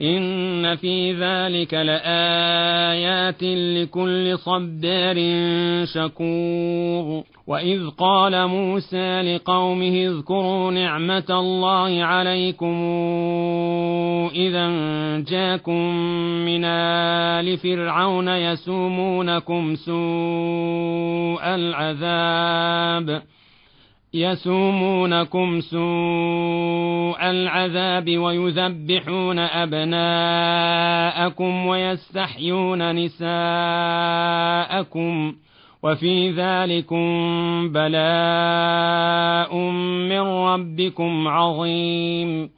إن في ذلك لآيات لكل صبار شكور وإذ قال موسى لقومه اذكروا نعمة الله عليكم إذا جاكم من آل فرعون يسومونكم سوء العذاب يسومونكم سوء العذاب ويذبحون أبناءكم ويستحيون نساءكم وفي ذلكم بلاء من ربكم عظيم.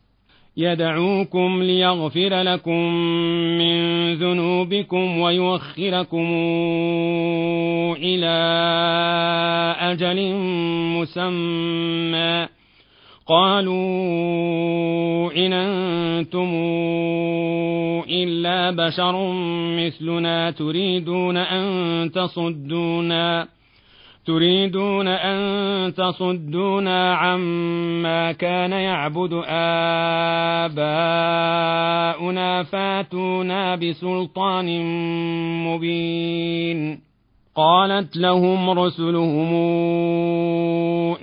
يدعوكم ليغفر لكم من ذنوبكم ويؤخركم إلى أجل مسمى. قالوا إن أنتم إلا بشر مثلنا تريدون أن تصدونا. تريدون أن تصدونا عما كان يعبد آباؤنا فاتونا بسلطان مبين. قالت لهم رسلهم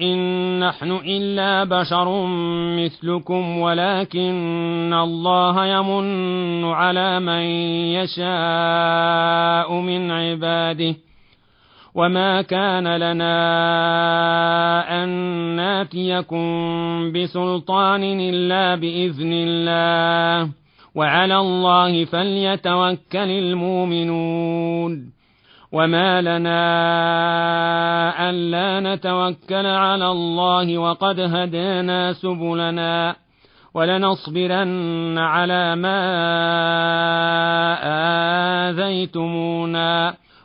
إن نحن إلا بشر مثلكم ولكن الله يمن على من يشاء من عباده. وما كان لنا أن ناتيكم بسلطان إلا بإذن الله وعلى الله فليتوكل المؤمنون وما لنا ألا نتوكل على الله وقد هدانا سبلنا ولنصبرن على ما آذيتمونا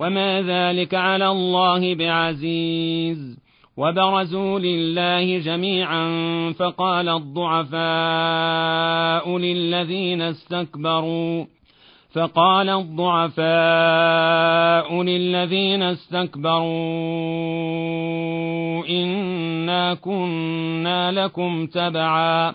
وما ذلك على الله بعزيز وبرزوا لله جميعا فقال الضعفاء للذين استكبروا فقال الضعفاء للذين استكبروا إنا كنا لكم تبعا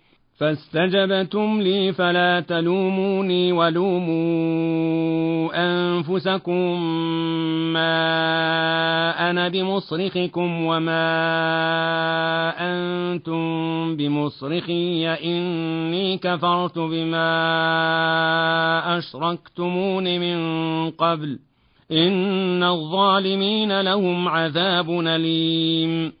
فاستجبتم لي فلا تلوموني ولوموا أنفسكم ما أنا بمصرخكم وما أنتم بمصرخي إني كفرت بما أشركتمون من قبل إن الظالمين لهم عذاب أليم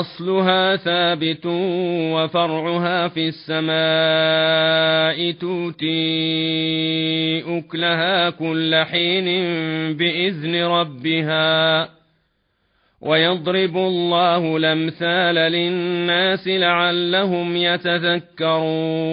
أصلها ثابت وفرعها في السماء توتي أكلها كل حين بإذن ربها ويضرب الله الأمثال للناس لعلهم يتذكرون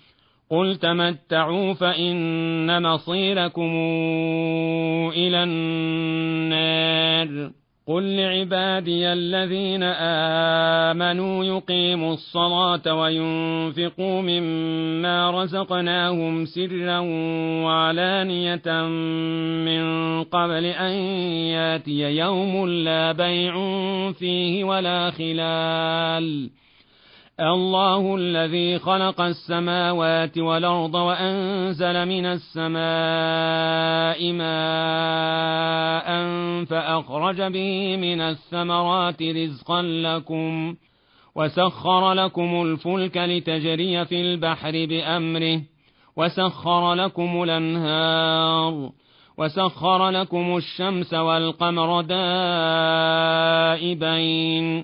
قل تمتعوا فإن مصيركم إلى النار قل لعبادي الذين آمنوا يقيموا الصلاة وينفقوا مما رزقناهم سرا وعلانية من قبل أن ياتي يوم لا بيع فيه ولا خلال الله الذي خلق السماوات والأرض وأنزل من السماء ماء فأخرج به من الثمرات رزقا لكم وسخر لكم الفلك لتجري في البحر بأمره وسخر لكم الأنهار وسخر لكم الشمس والقمر دائبين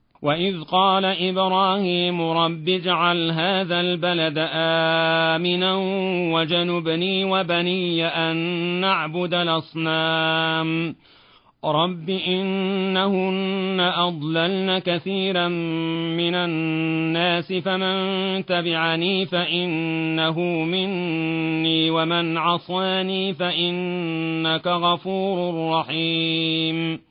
وإذ قال إبراهيم رب اجعل هذا البلد آمنا وجنبني وبني أن نعبد الأصنام رب إنهن أضللن كثيرا من الناس فمن تبعني فإنه مني ومن عصاني فإنك غفور رحيم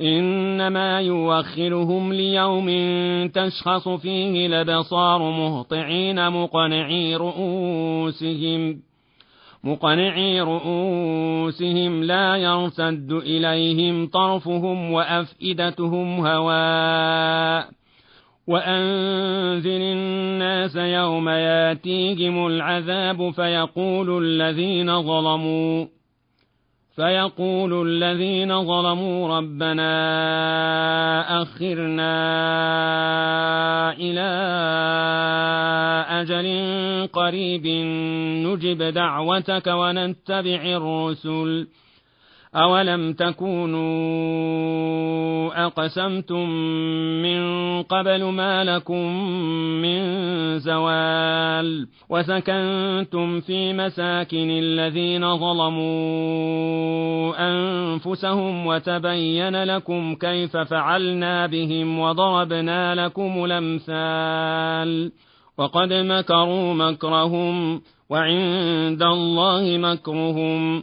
إنما يوخرهم ليوم تشخص فيه الأبصار مهطعين مقنعي رؤوسهم مقنعي رؤوسهم لا يرتد إليهم طرفهم وأفئدتهم هواء. وأنذر الناس يوم ياتيهم العذاب فيقول الذين ظلموا فيقول الذين ظلموا ربنا أخرنا إلى أجل قريب نجب دعوتك ونتبع الرسل. أولم تكونوا أقسمتم من قبل ما لكم من زوال وسكنتم في مساكن الذين ظلموا أنفسهم وتبين لكم كيف فعلنا بهم وضربنا لكم الأمثال وقد مكروا مكرهم وعند الله مكرهم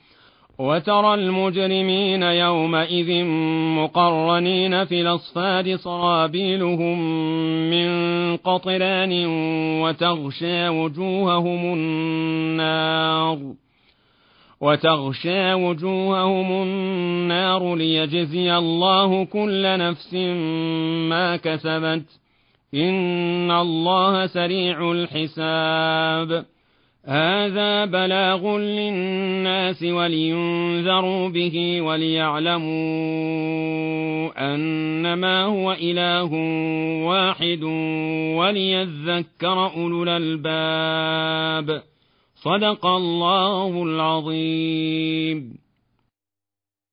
وترى المجرمين يومئذ مقرنين في الأصفاد صرابيلهم من قطران وتغشى وجوههم النار وتغشى وجوههم النار ليجزي الله كل نفس ما كسبت إن الله سريع الحساب هذا بلاغ للناس ولينذروا به وليعلموا أنما هو إله واحد وليذكر أولو الألباب. صدق الله العظيم.